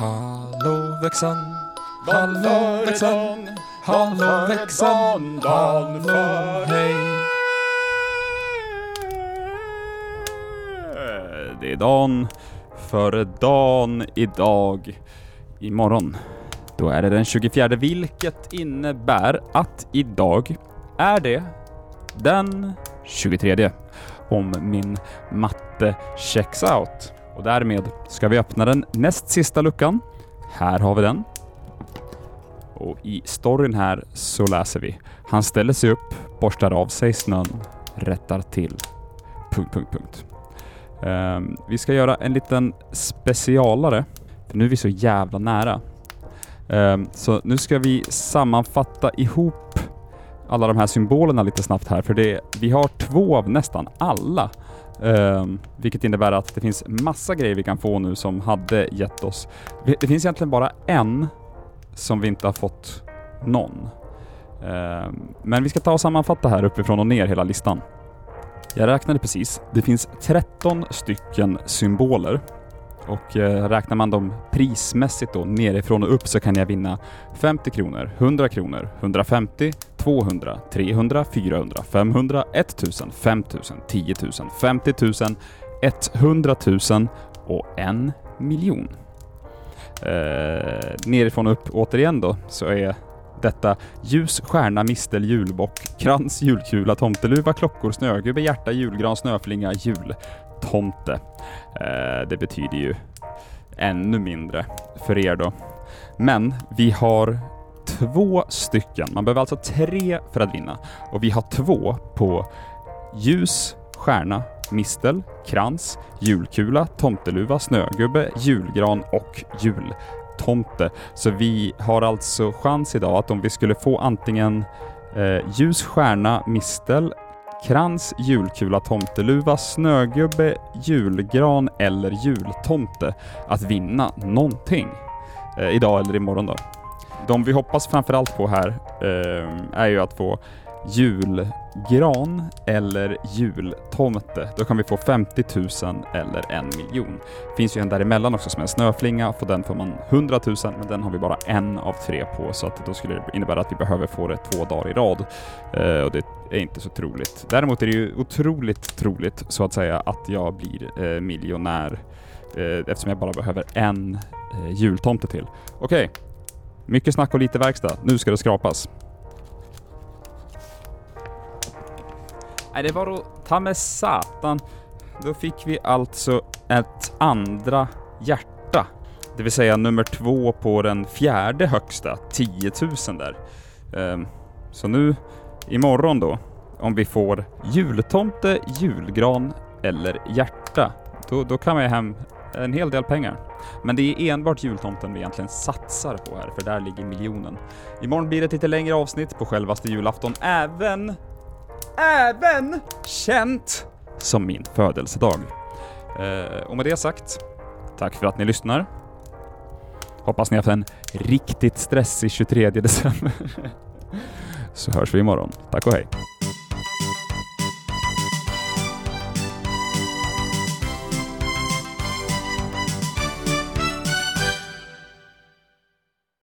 Hallå växeln, hallå växeln, hallå växeln, hallå hej. Det är dagen före dagen idag. Imorgon, då är det den 24 vilket innebär att idag är det den 23 om min matte checks out. Och därmed ska vi öppna den näst sista luckan. Här har vi den. Och i storyn här så läser vi. Han ställer sig upp, borstar av sig snön, rättar till... Punkt, punkt, punkt. Um, vi ska göra en liten specialare, för nu är vi så jävla nära. Um, så nu ska vi sammanfatta ihop alla de här symbolerna lite snabbt här, för det, vi har två av nästan alla. Um, vilket innebär att det finns massa grejer vi kan få nu som hade gett oss... Det finns egentligen bara en som vi inte har fått någon. Um, men vi ska ta och sammanfatta här uppifrån och ner hela listan. Jag räknade precis. Det finns 13 stycken symboler och eh, räknar man dem prismässigt då nerifrån och upp så kan jag vinna 50 kronor, 100 kronor, 150, 200, 300, 400, 500, 1000, 5000, 10 000, 50 000, 100 000 och en miljon. Eh, nerifrån och upp återigen då så är detta ljus, stjärna, mistel, julbock, krans, julkula, tomteluva, klockor, snögubbe, hjärta, julgran, snöflinga, jultomte. Eh, det betyder ju ännu mindre för er då. Men vi har två stycken. Man behöver alltså tre för att vinna. Och vi har två på ljus, stjärna, mistel, krans, julkula, tomteluva, snögubbe, julgran och jultomte. Så vi har alltså chans idag att om vi skulle få antingen eh, ljus, stjärna, mistel, krans, julkula, tomteluva, snögubbe, julgran eller jultomte att vinna någonting. Eh, idag eller imorgon då. De vi hoppas framförallt på här eh, är ju att få julgran eller jultomte. Då kan vi få 50 000 eller en miljon. finns ju en däremellan också som är en snöflinga, för den får man 100 000, men den har vi bara en av tre på, så att då skulle det innebära att vi behöver få det två dagar i rad. Eh, och det är inte så troligt. Däremot är det ju otroligt troligt, så att säga, att jag blir eh, miljonär eh, eftersom jag bara behöver en eh, jultomte till. Okej, okay mycket snack och lite verkstad. Nu ska det skrapas. Nej, det var då ta med satan. Då fick vi alltså ett andra hjärta. Det vill säga nummer två på den fjärde högsta, 10 000 där. Ehm, så nu, imorgon då, om vi får jultomte, julgran eller hjärta, då, då kan ju hem en hel del pengar. Men det är enbart jultomten vi egentligen satsar på här, för där ligger miljonen. Imorgon blir det ett lite längre avsnitt på självaste julafton, även även känt som min födelsedag. Eh, och med det sagt, tack för att ni lyssnar. Hoppas ni haft en riktigt stressig 23 december. Så hörs vi imorgon. Tack och hej!